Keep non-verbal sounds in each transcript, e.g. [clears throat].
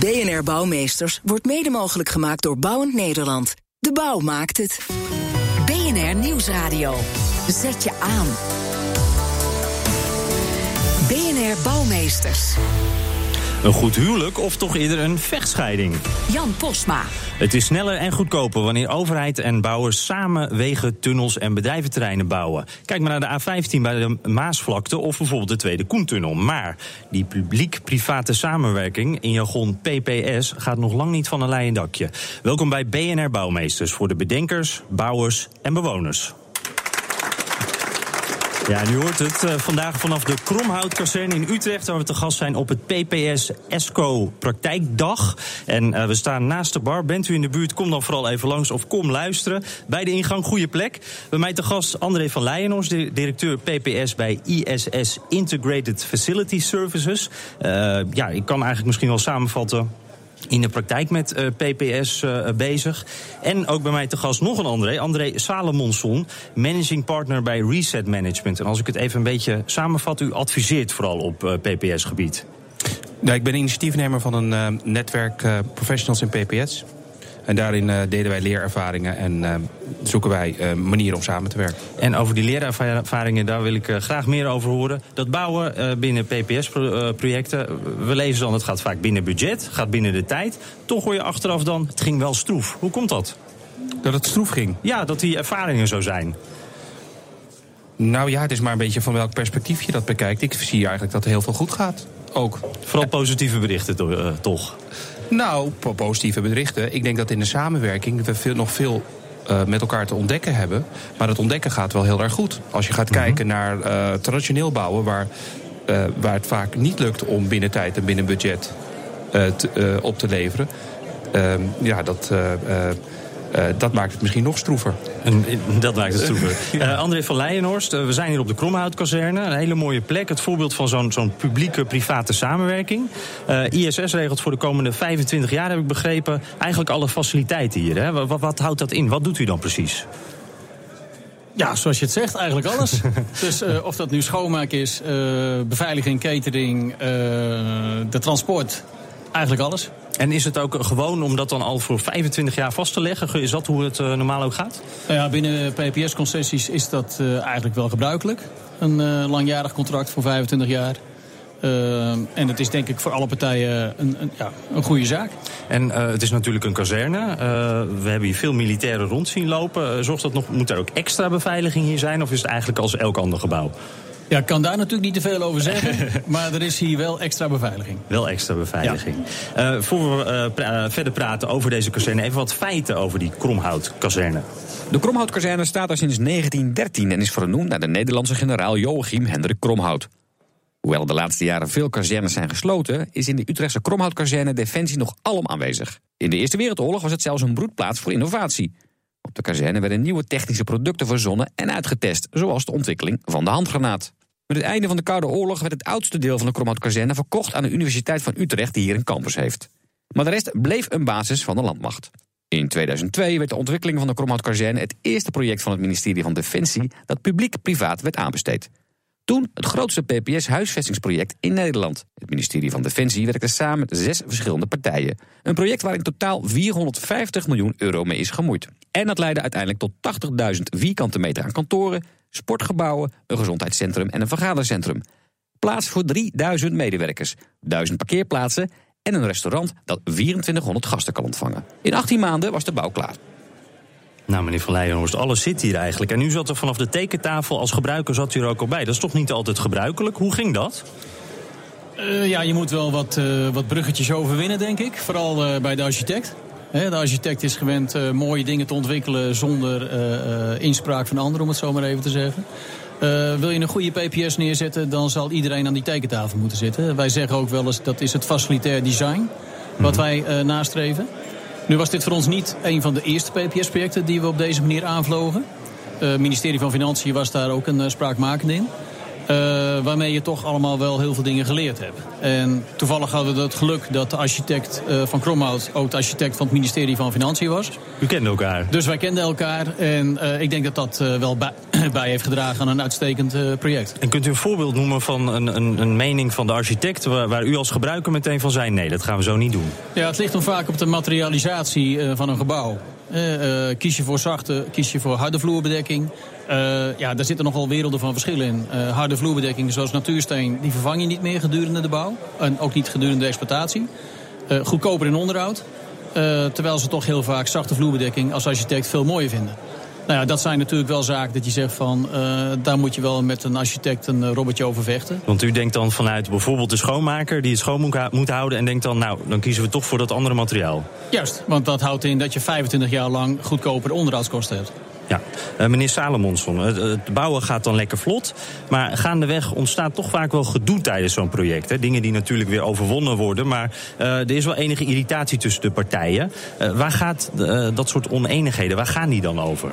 BNR Bouwmeesters wordt mede mogelijk gemaakt door Bouwend Nederland. De bouw maakt het. BNR Nieuwsradio. Zet je aan. BNR Bouwmeesters. Een goed huwelijk of toch eerder een vechtscheiding? Jan Posma. Het is sneller en goedkoper wanneer overheid en bouwers samen wegen, tunnels en bedrijventerreinen bouwen. Kijk maar naar de A15 bij de Maasvlakte of bijvoorbeeld de Tweede Koentunnel. Maar die publiek-private samenwerking, in jargon PPS, gaat nog lang niet van een leien dakje. Welkom bij BNR Bouwmeesters voor de bedenkers, bouwers en bewoners. Ja, en u hoort het uh, vandaag vanaf de Kromhoutkazerne in Utrecht, waar we te gast zijn op het PPS ESCO Praktijkdag. En uh, we staan naast de bar. Bent u in de buurt, kom dan vooral even langs of kom luisteren. Bij de ingang, goede plek. Bij mij te gast André van Leijenhorst, directeur PPS bij ISS Integrated Facility Services. Uh, ja, ik kan eigenlijk misschien wel samenvatten in de praktijk met uh, PPS uh, bezig. En ook bij mij te gast nog een André, André Salomonson, managing partner bij Reset Management. En als ik het even een beetje samenvat, u adviseert vooral op uh, PPS-gebied. Ja, ik ben initiatiefnemer van een netwerk professionals in PPS. En daarin uh, deden wij leerervaringen en uh, zoeken wij uh, manieren om samen te werken. En over die leerervaringen, daar wil ik graag meer over horen. Dat bouwen binnen PPS-projecten, we lezen dan, het gaat vaak binnen budget, gaat binnen de tijd. Toch hoor je achteraf dan, het ging wel stroef. Hoe komt dat? Dat het stroef ging? Ja, dat die ervaringen zo zijn. Nou ja, het is maar een beetje van welk perspectief je dat bekijkt. Ik zie eigenlijk dat er heel veel goed gaat. Ook. Vooral positieve berichten toch? Nou, positieve berichten. Ik denk dat in de samenwerking we veel, nog veel uh, met elkaar te ontdekken hebben. Maar het ontdekken gaat wel heel erg goed. Als je gaat mm -hmm. kijken naar uh, traditioneel bouwen, waar, uh, waar het vaak niet lukt om binnen tijd en binnen budget te, op te leveren. ja, dat. Uh, dat maakt het misschien nog stroever. En, dat maakt het stroever. [laughs] Uh, André van Leijenhorst, uh, we zijn hier op de Kromhoutkazerne. Een hele mooie plek. Het voorbeeld van zo'n zo'n publieke-private samenwerking. ISS regelt voor de komende 25 jaar, heb ik begrepen, eigenlijk alle faciliteiten hier. Hè? Wat, wat houdt dat in? Wat doet u dan precies? Ja, zoals je het zegt, eigenlijk alles. [laughs] dus uh, of dat nu schoonmaak is, uh, beveiliging, catering, uh, de transport, eigenlijk alles. En is het ook gewoon om dat dan al voor 25 jaar vast te leggen? Is dat hoe het uh, normaal ook gaat? Nou ja, binnen PPS-concessies is dat uh, eigenlijk wel gebruikelijk. Een uh, langjarig contract voor 25 jaar. en het is denk ik voor alle partijen een, een, ja, een goede zaak. En het is natuurlijk een kazerne. we hebben hier veel militairen rond zien lopen. zorgt dat nog, moet er ook extra beveiliging hier zijn? Of is het eigenlijk als elk ander gebouw? Ja, ik kan daar natuurlijk niet te veel over zeggen. [laughs] maar er is hier wel extra beveiliging. Wel extra beveiliging. Ja. Uh, voor we uh, pra verder praten over deze kazerne, even wat feiten over die Kromhout-kazerne. De Kromhout-kazerne staat er sinds 1913 en is vernoemd naar de Nederlandse generaal Joachim Hendrik Kromhout. Hoewel de laatste jaren veel kazernes zijn gesloten, is in de Utrechtse Kromhout-kazerne defensie nog alom aanwezig. In de Eerste Wereldoorlog was het zelfs een broedplaats voor innovatie. Op de kazerne werden nieuwe technische producten verzonnen en uitgetest, zoals de ontwikkeling van de handgranaat. Met het einde van de Koude Oorlog werd het oudste deel van de Kromhout-kazerne verkocht aan de Universiteit van Utrecht, die hier een campus heeft. Maar de rest bleef een basis van de landmacht. In 2002 werd de ontwikkeling van de Kromhout-kazerne het eerste project van het ministerie van Defensie dat publiek-privaat werd aanbesteed. Toen het grootste PPS-huisvestingsproject in Nederland. Het ministerie van Defensie werkte samen met zes verschillende partijen. Een project waar in totaal 450 miljoen euro mee is gemoeid. En dat leidde uiteindelijk tot 80.000 vierkante meter aan kantoren, sportgebouwen, een gezondheidscentrum en een vergadercentrum. Plaats voor 3000 medewerkers, 1000 parkeerplaatsen en een restaurant dat 2400 gasten kan ontvangen. In 18 maanden was de bouw klaar. Nou, meneer Van Leijenhorst, alles zit hier eigenlijk. En u zat er vanaf de tekentafel als gebruiker zat u er ook al bij. Dat is toch niet altijd gebruikelijk? Hoe ging dat? Uh, ja, je moet wel wat, uh, wat bruggetjes overwinnen, denk ik. Vooral uh, bij de architect. He, de architect is gewend mooie dingen te ontwikkelen zonder inspraak van anderen, om het zo maar even te zeggen. wil je een goede PPS neerzetten, dan zal iedereen aan die tekentafel moeten zitten. Wij zeggen ook wel eens dat is het facilitair design wat mhm. wij uh, nastreven. Nu was dit voor ons niet een van de eerste PPS-projecten die we op deze manier aanvlogen. Het ministerie van Financiën was daar ook een spraakmakende in. Uh, waarmee je toch allemaal wel heel veel dingen geleerd hebt. En toevallig hadden we het geluk dat de architect uh, van Kromhout... ook de architect van het ministerie van Financiën was. U kende elkaar? Dus wij kenden elkaar. En uh, ik denk dat dat wel bij, [clears throat] bij, heeft gedragen aan een uitstekend project. En kunt u een voorbeeld noemen van een, een, een mening van de architect... Waar, waar, u als gebruiker meteen van zei... nee, dat gaan we zo niet doen? Ja, het ligt dan vaak op de materialisatie van een gebouw. Uh, kies je voor zachte, kies je voor harde vloerbedekking. Uh, ja, daar zitten nogal werelden van verschil in. Harde vloerbedekking zoals natuursteen, die vervang je niet meer gedurende de bouw. En ook niet gedurende de exploitatie. goedkoper in onderhoud. terwijl ze toch heel vaak zachte vloerbedekking als architect veel mooier vinden. Nou ja, dat zijn natuurlijk wel zaken dat je zegt van... Uh, daar moet je wel met een architect een robotje over vechten. Want u denkt dan vanuit bijvoorbeeld de schoonmaker... die het schoon moet houden en denkt dan... nou, dan kiezen we toch voor dat andere materiaal. Juist, want dat houdt in dat je 25 jaar lang goedkoper onderhoudskosten hebt. Ja, uh, meneer Salomonson, het, het, bouwen gaat dan lekker vlot. Maar gaandeweg ontstaat toch vaak wel gedoe tijdens zo'n project. Hè? Dingen die natuurlijk weer overwonnen worden. Maar uh, er is wel enige irritatie tussen de partijen. Uh, waar gaat dat soort oneenigheden, waar gaan die dan over?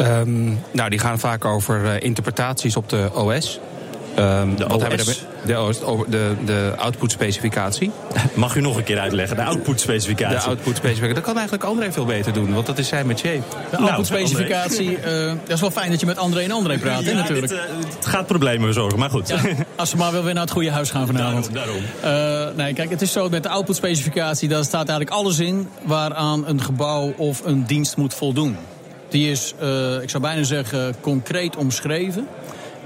Um, nou, die gaan vaak over interpretaties op de OS. Um, de wat Hebben we de, de, de output-specificatie. [laughs] Mag u nog een keer uitleggen, de output-specificatie? De output-specificatie. Dat kan eigenlijk André veel beter doen, want dat is zijn métier. De nou, output-specificatie, uh, dat is wel fijn dat je met André en André praat, ja, natuurlijk. Dit, uh, het gaat problemen bezorgen, maar goed. Ja, als ze maar wel weer naar het goede huis gaan vanavond. Daarom, daarom. Uh, nee, kijk, het is zo met de output-specificatie, daar staat eigenlijk alles in... waaraan een gebouw of een dienst moet voldoen. Die is, ik zou bijna zeggen, concreet omschreven...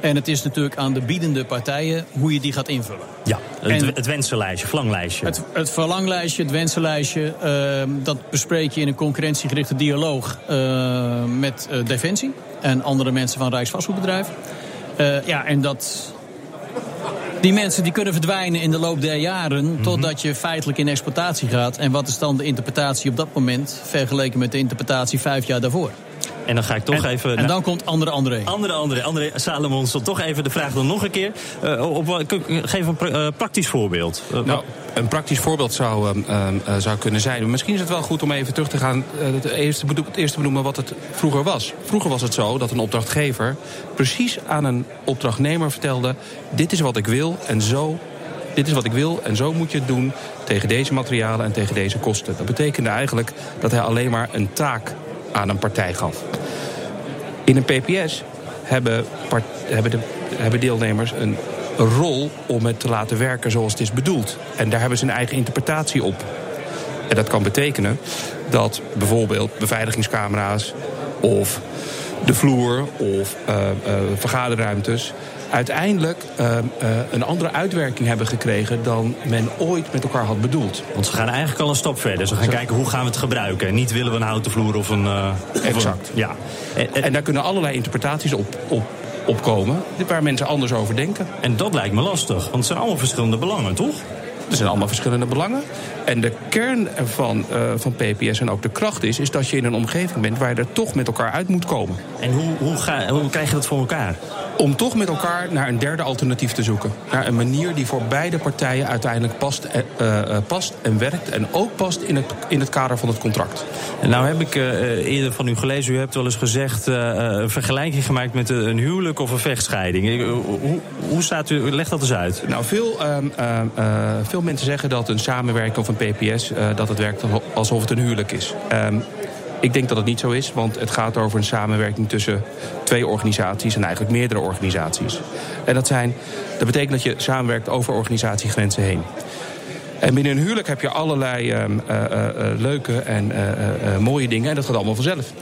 En het is natuurlijk aan de biedende partijen hoe je die gaat invullen. Ja, het, het wensenlijstje, verlanglijstje. Het, het verlanglijstje, het wensenlijstje, uh, dat bespreek je in een concurrentiegerichte dialoog uh, met uh, Defensie en andere mensen van Rijksvastgoedbedrijf. Uh, ja, en dat, die mensen die kunnen verdwijnen in de loop der jaren... Mm -hmm. totdat je feitelijk in exploitatie gaat. En wat is dan de interpretatie op dat moment... vergeleken met de interpretatie vijf jaar daarvoor? En dan ga ik toch even... En dan komt andere André. Andere André. André Salomon stond toch even de vraag dan nog een keer. Uh, op, geef een uh, praktisch voorbeeld. Uh, nou, een praktisch voorbeeld zou, uh, zou kunnen zijn. Misschien is het wel goed om even terug te gaan. het, eerste, het eerste benoemen wat het vroeger was. Vroeger was het zo dat een opdrachtgever precies aan een opdrachtnemer vertelde... dit is wat ik wil en zo dit is wat ik wil en zo moet je het doen tegen deze materialen en tegen deze kosten. Dat betekende eigenlijk dat hij alleen maar een taak aan een partij gaf. In een PPS hebben, hebben, de, hebben deelnemers een rol om het te laten werken zoals het is bedoeld. En daar hebben ze een eigen interpretatie op. En dat kan betekenen dat bijvoorbeeld beveiligingscamera's of de vloer of uh, uh, vergaderruimtes uiteindelijk uh, een andere uitwerking hebben gekregen dan men ooit met elkaar had bedoeld. Want ze gaan eigenlijk al een stap verder. Ze gaan kijken hoe gaan we het gebruiken. niet willen we een houten vloer of een. Uh, exact. ja. En, en, daar kunnen allerlei interpretaties op, op opkomen waar mensen anders over denken. En dat lijkt me lastig, want het zijn allemaal verschillende belangen, toch? Er zijn allemaal verschillende belangen. En de kern van, uh, van PPS en ook de kracht is, is dat je in een omgeving bent waar je er toch met elkaar uit moet komen. En hoe, hoe, ga, hoe krijg je dat voor elkaar? Om toch met elkaar naar een derde alternatief te zoeken. Naar een manier die voor beide partijen uiteindelijk past, uh, uh, past en werkt. En ook past in het, in het kader van het contract. En nou heb ik eerder van u gelezen, u hebt wel eens gezegd... een vergelijking gemaakt met een huwelijk of een vechtscheiding. hoe, hoe staat u, leg dat eens uit. Nou, veel, ehm, veel mensen zeggen dat een samenwerking of een PPS... dat het werkt alsof het een huwelijk is. Um, ik denk dat het niet zo is, want het gaat over een samenwerking tussen twee organisaties en eigenlijk meerdere organisaties. En dat, zijn, dat betekent dat je samenwerkt over organisatiegrenzen heen. En binnen een huwelijk heb je allerlei uh, uh, uh, leuke en mooie dingen en dat gaat allemaal vanzelf.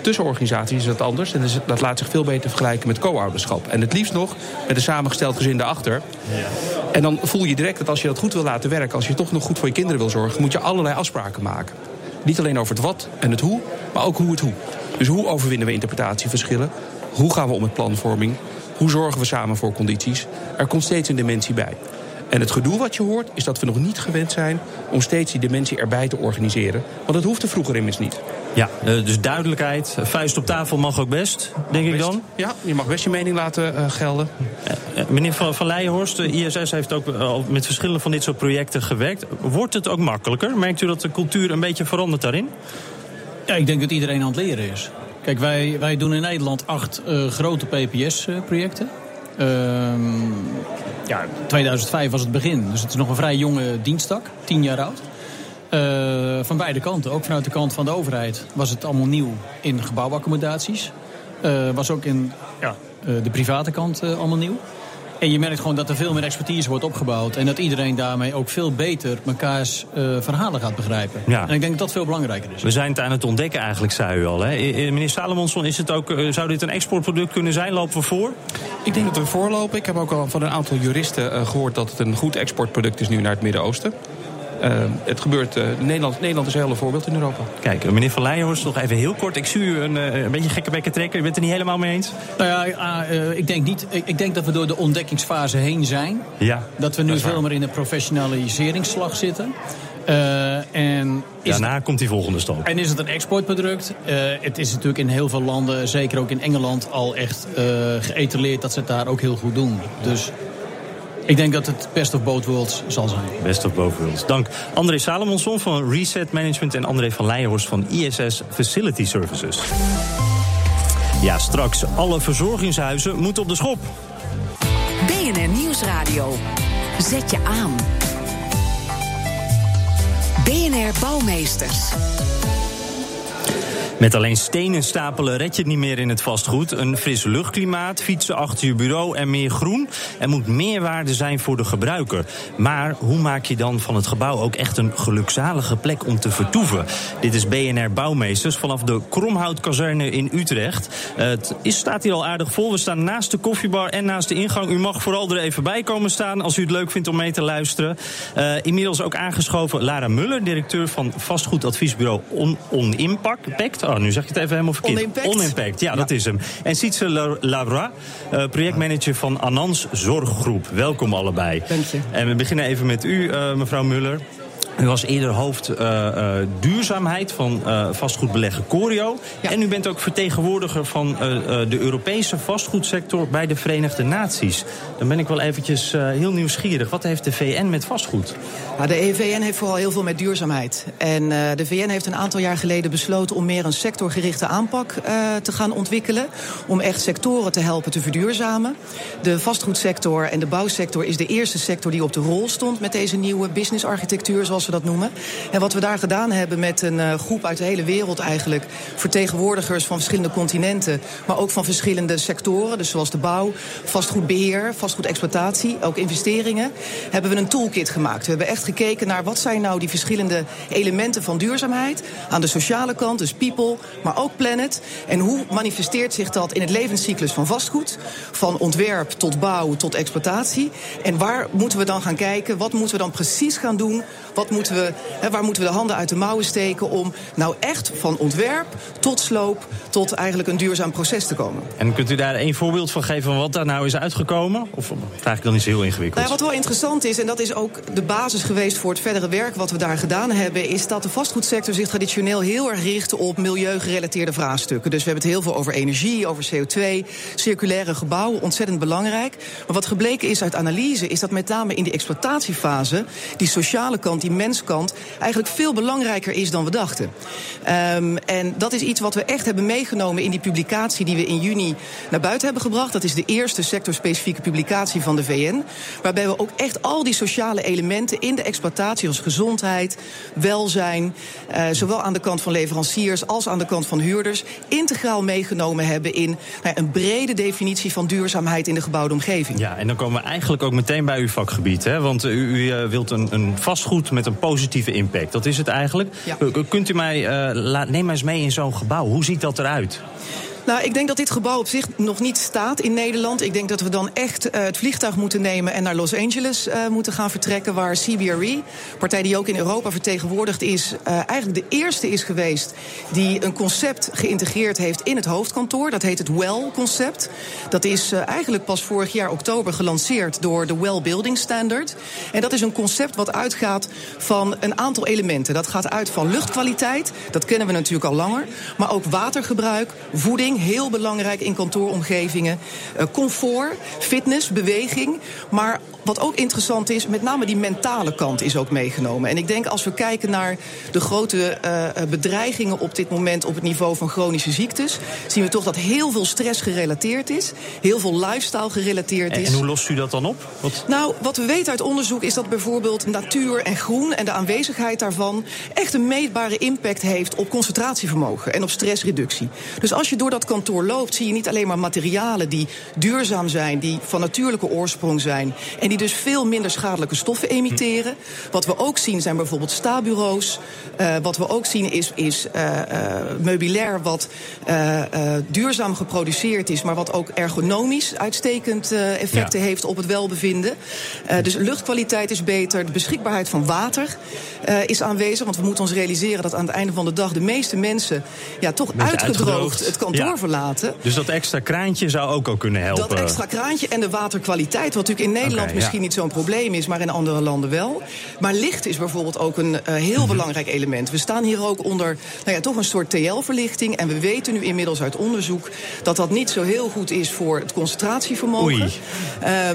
Tussen organisaties is dat anders en dat laat zich veel beter vergelijken met co-ouderschap. En het liefst nog met een samengesteld gezin erachter. Ja. En dan voel je direct dat als je dat goed wil laten werken, als je toch nog goed voor je kinderen wil zorgen, moet je allerlei afspraken maken. Niet alleen over het wat en het hoe, maar ook hoe het hoe. Dus hoe overwinnen we interpretatieverschillen? Hoe gaan we om met planvorming? Hoe zorgen we samen voor condities? Er komt steeds een dimensie bij. En het gedoe wat je hoort is dat we nog niet gewend zijn om steeds die dimensie erbij te organiseren. Want dat hoefde vroeger immers niet. Ja, uh, dus duidelijkheid, vuist op tafel mag ook best, denk ik dan? Ja, je mag best je mening laten uh, gelden. Uh, meneer Van, van Leijenhorst, de ISS heeft ook met verschillende van dit soort projecten gewerkt. Wordt het ook makkelijker? Merkt u dat de cultuur een beetje verandert daarin? Ja, ik denk dat iedereen aan het leren is. Kijk, wij, wij doen in Nederland acht grote PPS-projecten. Ehm, ja, 2005 was het begin, dus het is nog een vrij jonge diensttak, tien jaar oud. Uh, van beide kanten, ook vanuit de kant van de overheid, was het allemaal nieuw in gebouwaccommodaties. Uh, was ook in ja, uh, de private kant allemaal nieuw. En je merkt gewoon dat er veel meer expertise wordt opgebouwd. En dat iedereen daarmee ook veel beter mekaars verhalen gaat begrijpen. Ja. En ik denk dat dat veel belangrijker is. We zijn het aan het ontdekken eigenlijk, zei u al. Hè? Meneer Salomonson, is het ook, zou dit een exportproduct kunnen zijn? Lopen we voor? Ik denk dat we voorlopen. Ik heb ook al van een aantal juristen gehoord dat het een goed exportproduct is nu naar het Midden-Oosten. Uh, het gebeurt, uh, Nederland, Nederland is een hele voorbeeld in Europa. Kijk, meneer Van Leijenhorst, nog even heel kort. Ik zie u een, uh, een beetje gekke bekken trekken. U bent het er niet helemaal mee eens? Nou ja, ik, denk niet, ik, ik, denk dat we door de ontdekkingsfase heen zijn. Ja, dat we nu veel meer in een professionaliseringsslag zitten. en Daarna komt die volgende stap. En is het een exportproduct? het is natuurlijk in heel veel landen, zeker ook in Engeland, al echt geëtaleerd dat ze het daar ook heel goed doen. Dus ik denk dat het best of both worlds zal zijn. Best of both worlds. Dank André Salomonson van Reset Management... en André van Leijenhorst van ISS Facility Services. Ja, straks alle verzorgingshuizen moeten op de schop. BNR Nieuwsradio. Zet je aan. BNR Bouwmeesters. Met alleen stenen stapelen red je het niet meer in het vastgoed. Een fris luchtklimaat, fietsen achter je bureau en meer groen. Er moet meer waarde zijn voor de gebruiker. Maar hoe maak je dan van het gebouw ook echt een gelukzalige plek om te vertoeven? Dit is BNR Bouwmeesters vanaf de Kromhoutkazerne in Utrecht. Het is, staat hier al aardig vol. We staan naast de koffiebar en naast de ingang. U mag vooral er even bij komen staan als u het leuk vindt om mee te luisteren. Uh, inmiddels ook aangeschoven Lara Muller, directeur van vastgoedadviesbureau On, On Impact. Oh, nu zeg je het even helemaal verkeerd. Onimpact. Onimpact, ja, dat is hem. En Sietse Lavra, uh, projectmanager van Anans Zorggroep. Welkom allebei. Dank je. En we beginnen even met u, uh, mevrouw Muller. U was eerder hoofd uh, uh, duurzaamheid van uh, vastgoedbelegger Corio. Ja. En u bent ook vertegenwoordiger van de Europese vastgoedsector bij de Verenigde Naties. Dan ben ik wel eventjes heel nieuwsgierig. Wat heeft de VN met vastgoed? Nou, de VN heeft vooral heel veel met duurzaamheid. En de VN heeft een aantal jaar geleden besloten om meer een sectorgerichte aanpak te gaan ontwikkelen. Om echt sectoren te helpen te verduurzamen. De vastgoedsector en de bouwsector is de eerste sector die op de rol stond met deze nieuwe businessarchitectuur, zoals dat noemen. En wat we daar gedaan hebben met een uh, groep uit de hele wereld eigenlijk, vertegenwoordigers van verschillende continenten, maar ook van verschillende sectoren, dus zoals de bouw, vastgoedbeheer, vastgoedexploitatie, ook investeringen, hebben we een toolkit gemaakt. We hebben echt gekeken naar wat zijn nou die verschillende elementen van duurzaamheid aan de sociale kant, dus people, maar ook planet. En hoe manifesteert zich dat in het levenscyclus van vastgoed, van ontwerp tot bouw tot exploitatie? En waar moeten we dan gaan kijken? Wat moeten we dan precies gaan doen? Wat moeten we, hè, waar moeten we de handen uit de mouwen steken om nou echt van ontwerp tot sloop tot eigenlijk een duurzaam proces te komen. En kunt u daar een voorbeeld van geven van wat daar nou is uitgekomen? Of vraag ik dan iets heel ingewikkeld? Nou, wat wel interessant is, en dat is ook de basis geweest voor het verdere werk wat we daar gedaan hebben, is dat de vastgoedsector zich traditioneel heel erg richt op milieugerelateerde vraagstukken. Dus we hebben het heel veel over energie, over CO2, circulaire gebouwen, ontzettend belangrijk. Maar wat gebleken is uit analyse, is dat met name in die exploitatiefase die sociale kant, die menskant eigenlijk veel belangrijker is dan we dachten. Um, en dat is iets wat we echt hebben meegenomen in die publicatie die we in juni naar buiten hebben gebracht. Dat is de eerste sectorspecifieke publicatie van de VN. Waarbij we ook echt al die sociale elementen in de exploitatie, als gezondheid, welzijn, uh, zowel aan de kant van leveranciers als aan de kant van huurders, integraal meegenomen hebben in nou, een brede definitie van duurzaamheid in de gebouwde omgeving. Ja, en dan komen we eigenlijk ook meteen bij uw vakgebied. Hè? Want u, u uh, wilt een, een vastgoed met een positieve impact. Dat is het eigenlijk. Ja. Kunt u mij, uh, laat, neem maar eens mee in zo'n gebouw. Hoe ziet dat eruit? Nou, ik denk dat dit gebouw op zich nog niet staat in Nederland. Ik denk dat we dan echt uh, het vliegtuig moeten nemen en naar Los Angeles uh, moeten gaan vertrekken, waar CBRE, partij die ook in Europa vertegenwoordigd is, uh, eigenlijk de eerste is geweest die een concept geïntegreerd heeft in het hoofdkantoor. Dat heet het WELL-concept. Dat is eigenlijk pas vorig jaar oktober gelanceerd door de Well Building Standard. En dat is een concept wat uitgaat van een aantal elementen. Dat gaat uit van luchtkwaliteit, dat kennen we natuurlijk al langer, maar ook watergebruik, voeding heel belangrijk in kantooromgevingen. Uh, comfort, fitness, beweging. Maar wat ook interessant is, met name die mentale kant is ook meegenomen. En ik denk als we kijken naar de grote uh, bedreigingen op dit moment op het niveau van chronische ziektes, zien we toch dat heel veel stress gerelateerd is, heel veel lifestyle gerelateerd is. En hoe lost u dat dan op? Wat... Nou, wat we weten uit onderzoek is dat bijvoorbeeld natuur en groen en de aanwezigheid daarvan echt een meetbare impact heeft op concentratievermogen en op stressreductie. Dus als je door dat kantoor loopt, zie je niet alleen maar materialen die duurzaam zijn, die van natuurlijke oorsprong zijn en die dus veel minder schadelijke stoffen emitteren. Wat we ook zien zijn bijvoorbeeld stabureaus. Uh, wat we ook zien is, is uh, uh, meubilair wat duurzaam geproduceerd is, maar wat ook ergonomisch uitstekend effecten ja. heeft op het welbevinden. dus luchtkwaliteit is beter, de beschikbaarheid van water is aanwezig, want we moeten ons realiseren dat aan het einde van de dag de meeste mensen ja, toch uitgedroogd, uitgedroogd, het kantoor ja. Verlaten. Dus dat extra kraantje zou ook al kunnen helpen? Dat extra kraantje en de waterkwaliteit, wat natuurlijk in Nederland okay, misschien ja. niet zo'n probleem is, maar in andere landen wel. Maar licht is bijvoorbeeld ook een uh, heel mm -hmm. belangrijk element. We staan hier ook onder nou ja, toch een soort TL-verlichting. En we weten nu inmiddels uit onderzoek dat dat niet zo heel goed is voor het concentratievermogen. Uh,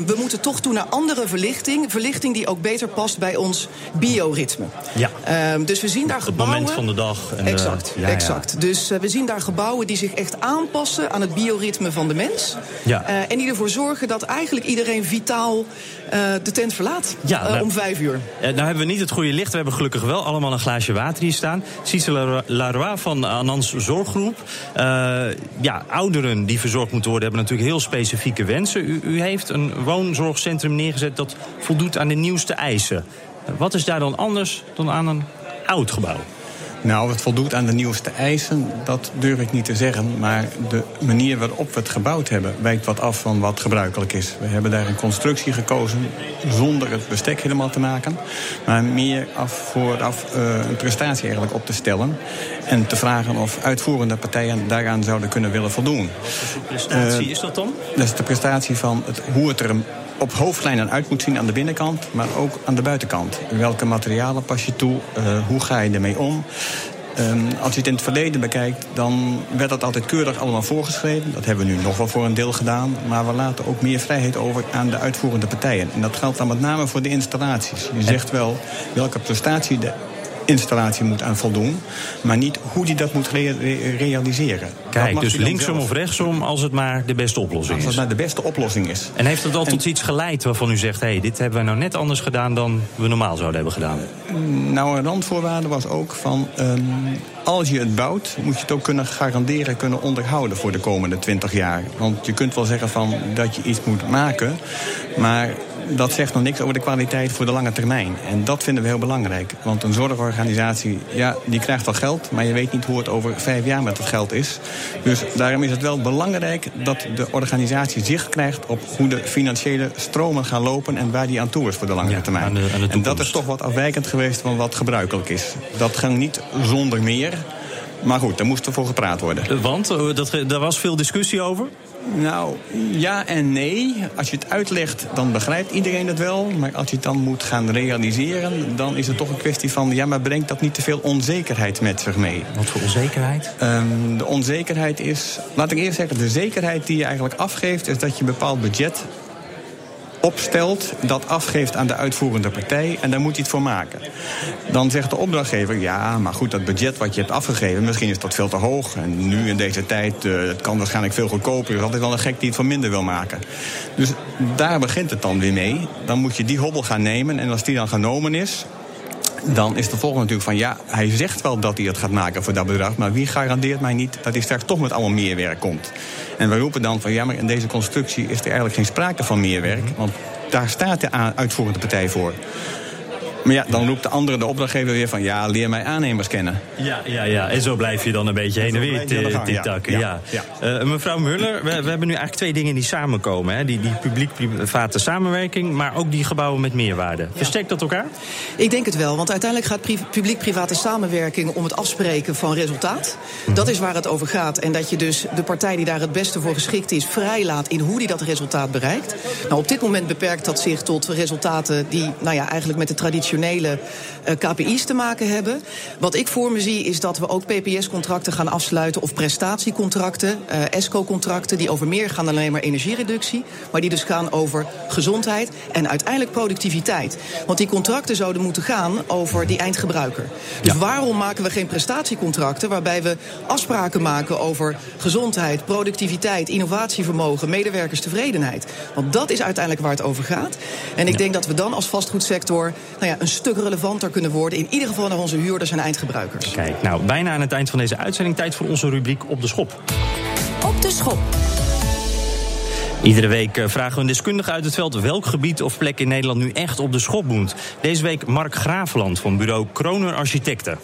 we moeten toch toe naar andere verlichting. Verlichting die ook beter past bij ons bioritme. Ja. Uh, dus we zien daar het gebouwen. Het moment van de dag. En exact, de, ja, exact. Ja. Dus we zien daar gebouwen die zich echt aanpassen aan het bioritme van de mens. Ja. Uh, en die ervoor zorgen dat eigenlijk iedereen vitaal uh, de tent verlaat. Ja, uh, om vijf uur. Nou hebben we niet het goede licht. We hebben gelukkig wel allemaal een glaasje water hier staan. Cicel Laroy van Anans Zorggroep. ja, ouderen die verzorgd moeten worden hebben natuurlijk heel specifieke wensen. U, u heeft een woonzorgcentrum neergezet dat voldoet aan de nieuwste eisen. Wat is daar dan anders dan aan een oud gebouw? Nou, het voldoet aan de nieuwste eisen, dat durf ik niet te zeggen. Maar de manier waarop we het gebouwd hebben, wijkt wat af van wat gebruikelijk is. We hebben daar een constructie gekozen zonder het bestek helemaal te maken. Maar meer af vooraf uh, een prestatie eigenlijk op te stellen. En te vragen of uitvoerende partijen daaraan zouden kunnen willen voldoen. Wat prestatie uh, is dat dan? Dat is de prestatie van het, hoe het er op hoofdlijnen uit moet zien aan de binnenkant, maar ook aan de buitenkant. Welke materialen pas je toe? Uh, hoe ga je ermee om? Um, als je het in het verleden bekijkt, dan werd dat altijd keurig allemaal voorgeschreven. Dat hebben we nu nog wel voor een deel gedaan. Maar we laten ook meer vrijheid over aan de uitvoerende partijen. En dat geldt dan met name voor de installaties. Je zegt wel welke prestatie de installatie moet aan voldoen. Maar niet hoe die dat moet rea realiseren. Kijk, dus linksom zelf... of rechtsom als het maar de beste oplossing is. Als het maar de beste oplossing is. En heeft het al tot iets geleid waarvan u zegt... hé, hey, dit hebben we nou net anders gedaan dan we normaal zouden hebben gedaan? Nou, een randvoorwaarde was ook van... Um, als je het bouwt, moet je het ook kunnen garanderen... kunnen onderhouden voor de komende 20 jaar. Want je kunt wel zeggen van dat je iets moet maken... maar dat zegt nog niks over de kwaliteit voor de lange termijn. En dat vinden we heel belangrijk. Want een zorgorganisatie, ja, die krijgt wel geld... maar je weet niet hoe het over vijf jaar met het geld is. Dus daarom is het wel belangrijk dat de organisatie zicht krijgt... op hoe de financiële stromen gaan lopen... en waar die aan toe is voor de langere ja, termijn. Aan de, aan de en dat is toch wat afwijkend geweest van wat gebruikelijk is. Dat ging niet zonder meer... Maar goed, daar moest er voor gepraat worden. Want? Dat, daar was veel discussie over? Nou, ja en nee. Als je het uitlegt, dan begrijpt iedereen het wel. Maar als je het dan moet gaan realiseren... dan is het toch een kwestie van... ja, maar brengt dat niet te veel onzekerheid met zich mee? Wat voor onzekerheid? Um, de onzekerheid is... Laat ik eerst zeggen, de zekerheid die je eigenlijk afgeeft... is dat je een bepaald budget opstelt, dat afgeeft aan de uitvoerende partij en daar moet hij het voor maken. Dan zegt de opdrachtgever, ja, maar goed, dat budget wat je hebt afgegeven, misschien is dat veel te hoog. En nu in deze tijd, uh, het kan waarschijnlijk veel goedkoper. Er is altijd wel een gek die het voor minder wil maken. Dus daar begint het dan weer mee. Dan moet je die hobbel gaan nemen en als die dan genomen is, dan is de volgende natuurlijk van ja, hij zegt wel dat hij het gaat maken voor dat bedrag, maar wie garandeert mij niet dat hij straks toch met allemaal meer werk komt? En we roepen dan van ja, maar in deze constructie is er eigenlijk geen sprake van meer werk, want daar staat de uitvoerende partij voor. Maar ja, dan roept de andere, de opdrachtgever weer van... ja, leer mij aannemers kennen. Ja, ja, ja. En zo blijf je dan een beetje heen en weer takken. Ja. Ja. Uh, mevrouw Muller, we, we, hebben nu eigenlijk twee dingen die samenkomen. Hè? Die, die publiek-private samenwerking, maar ook die gebouwen met meerwaarde. Versterkt dat elkaar? Ik denk het wel, want uiteindelijk gaat publiek-private samenwerking... om het afspreken van resultaat. Mhm. Dat is waar het over gaat. En dat je dus de partij die daar het beste voor geschikt is... vrijlaat in hoe die dat resultaat bereikt. Nou, op dit moment beperkt dat zich tot resultaten... die nou ja, eigenlijk met de traditie traditionele uh, KPI's te maken hebben. Wat ik voor me zie is dat we ook PPS-contracten gaan afsluiten of prestatiecontracten, uh, ESCO-contracten die over meer gaan dan alleen maar energiereductie, maar die dus gaan over gezondheid en uiteindelijk productiviteit. Want die contracten zouden moeten gaan over die eindgebruiker. Dus waarom maken we geen prestatiecontracten waarbij we afspraken maken over gezondheid, productiviteit, innovatievermogen, medewerkerstevredenheid? Want dat is uiteindelijk waar het over gaat. En ik denk dat we dan als vastgoedsector nou ja, een stuk relevanter kunnen worden. In ieder geval naar onze huurders en eindgebruikers. Kijk, nou, bijna aan het eind van deze uitzending tijd voor onze rubriek Op de Schop. Op de Schop. Iedere week eh, vragen we een deskundige uit het veld welk gebied of plek in Nederland nu echt op de schop moet. Deze week Mark Graveland van bureau Kroner Architecten.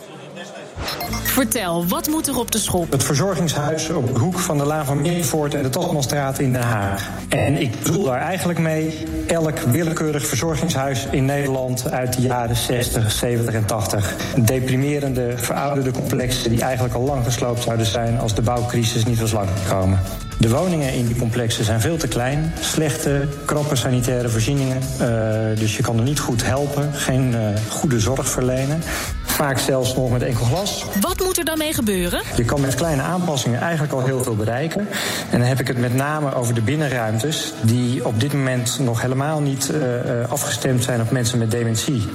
Vertel, wat moet er op de schop? Het verzorgingshuis op de hoek van de Laan van Meervoort en de Totmanstraat in Den Haag. En ik bedoel daar eigenlijk mee elk willekeurig verzorgingshuis in Nederland uit de jaren 60, 70 en 80. Deprimerende, verouderde complexen die eigenlijk al lang gesloopt zouden zijn als de bouwcrisis niet was lang gekomen. De woningen in die complexen zijn veel te klein. Slechte, krappe sanitaire voorzieningen. Uh, dus je kan er niet goed helpen. Geen uh, goede zorg verlenen. Vaak zelfs nog met enkel glas. Wat moet er dan mee gebeuren? Je kan met kleine aanpassingen eigenlijk al heel veel bereiken. En dan heb ik het met name over de binnenruimtes... die op dit moment nog helemaal niet uh, afgestemd zijn op mensen met dementie.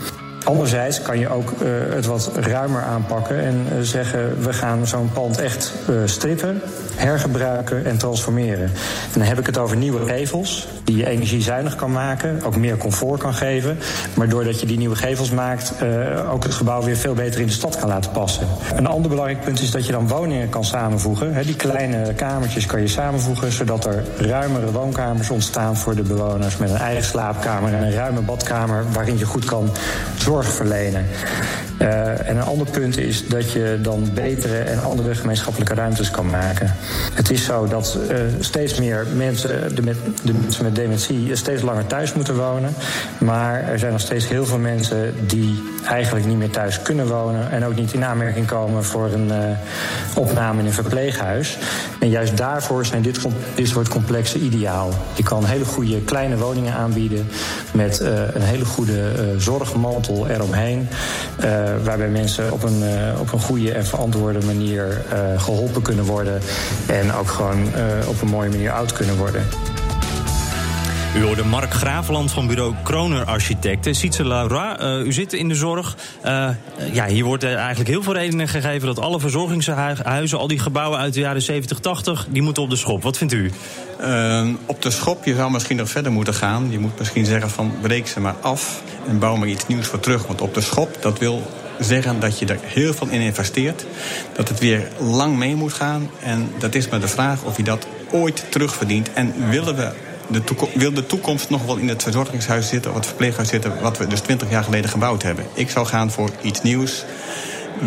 Anderzijds kan je ook uh, het wat ruimer aanpakken en uh, zeggen: we gaan zo'n pand echt uh, strippen, hergebruiken en transformeren. En dan heb ik het over nieuwe gevels die je energiezuinig kan maken, ook meer comfort kan geven. Maar doordat je die nieuwe gevels maakt, ook het gebouw weer veel beter in de stad kan laten passen. Een ander belangrijk punt is dat je dan woningen kan samenvoegen. Die kleine kamertjes kan je samenvoegen, zodat er ruimere woonkamers ontstaan voor de bewoners met een eigen slaapkamer en een ruime badkamer waarin je goed kan zorg verlenen. Uh, en een ander punt is dat je dan betere en andere gemeenschappelijke ruimtes kan maken. Het is zo dat uh, steeds meer mensen, de, met, de mensen met dementie, steeds langer thuis moeten wonen. Maar er zijn nog steeds heel veel mensen die eigenlijk niet meer thuis kunnen wonen. En ook niet in aanmerking komen voor een opname in een verpleeghuis. En juist daarvoor zijn dit, dit soort complexen ideaal. Je kan hele goede kleine woningen aanbieden met een hele goede zorgmantel eromheen. Uh, waarbij mensen op een, uh, op een goede en verantwoorde manier uh, geholpen kunnen worden. En ook gewoon op een mooie manier oud kunnen worden. U hoorde Mark Graveland van bureau Kroner Architecten. Sietse Laura, uh, u zit in de zorg. Uh, ja, hier wordt eigenlijk heel veel redenen gegeven dat alle verzorgingshuizen, al die gebouwen uit de jaren 70, 80, die moeten op de schop. Wat vindt u? Uh, op de schop, je zou misschien nog verder moeten gaan. Je moet misschien zeggen van breek ze maar af en bouw maar iets nieuws voor terug. Want op de schop, dat wil zeggen dat je er heel veel in investeert. Dat het weer lang mee moet gaan. En dat is maar de vraag of je dat ooit terugverdient. En willen we de wil de toekomst nog wel in het verzorgingshuis zitten... of het verpleeghuis zitten wat we dus 20 jaar geleden gebouwd hebben. Ik zou gaan voor iets nieuws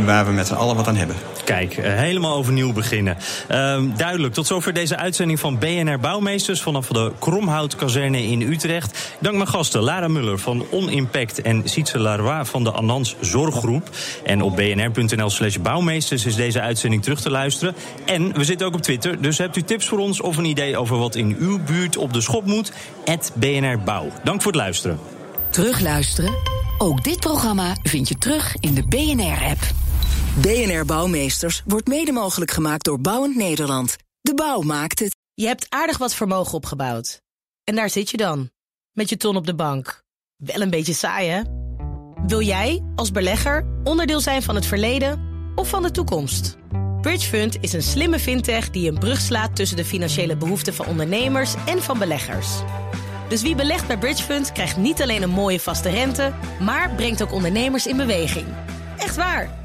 waar we met z'n allen wat aan hebben. Kijk, eh, helemaal overnieuw beginnen. Uh, duidelijk, tot zover deze uitzending van BNR Bouwmeesters... vanaf de Kromhoutkazerne in Utrecht. Dank mijn gasten Lara Muller van On-Impact... en Sietse Larois van de Anans Zorggroep. En op bnr.nl slash bouwmeesters is deze uitzending terug te luisteren. En we zitten ook op Twitter, dus hebt u tips voor ons... of een idee over wat in uw buurt op de schop moet? BNR Bouw. Dank voor het luisteren. Terugluisteren? Ook dit programma vind je terug in de BNR-app. BNR Bouwmeesters wordt mede mogelijk gemaakt door Bouwend Nederland. De bouw maakt het. Je hebt aardig wat vermogen opgebouwd. En daar zit je dan, met je ton op de bank. Wel een beetje saai, hè? Wil jij, als belegger, onderdeel zijn van het verleden of van de toekomst? Bridgefund is een slimme fintech die een brug slaat tussen de financiële behoeften van ondernemers en van beleggers. Dus wie belegt bij Bridgefund krijgt niet alleen een mooie vaste rente, maar brengt ook ondernemers in beweging. Echt waar!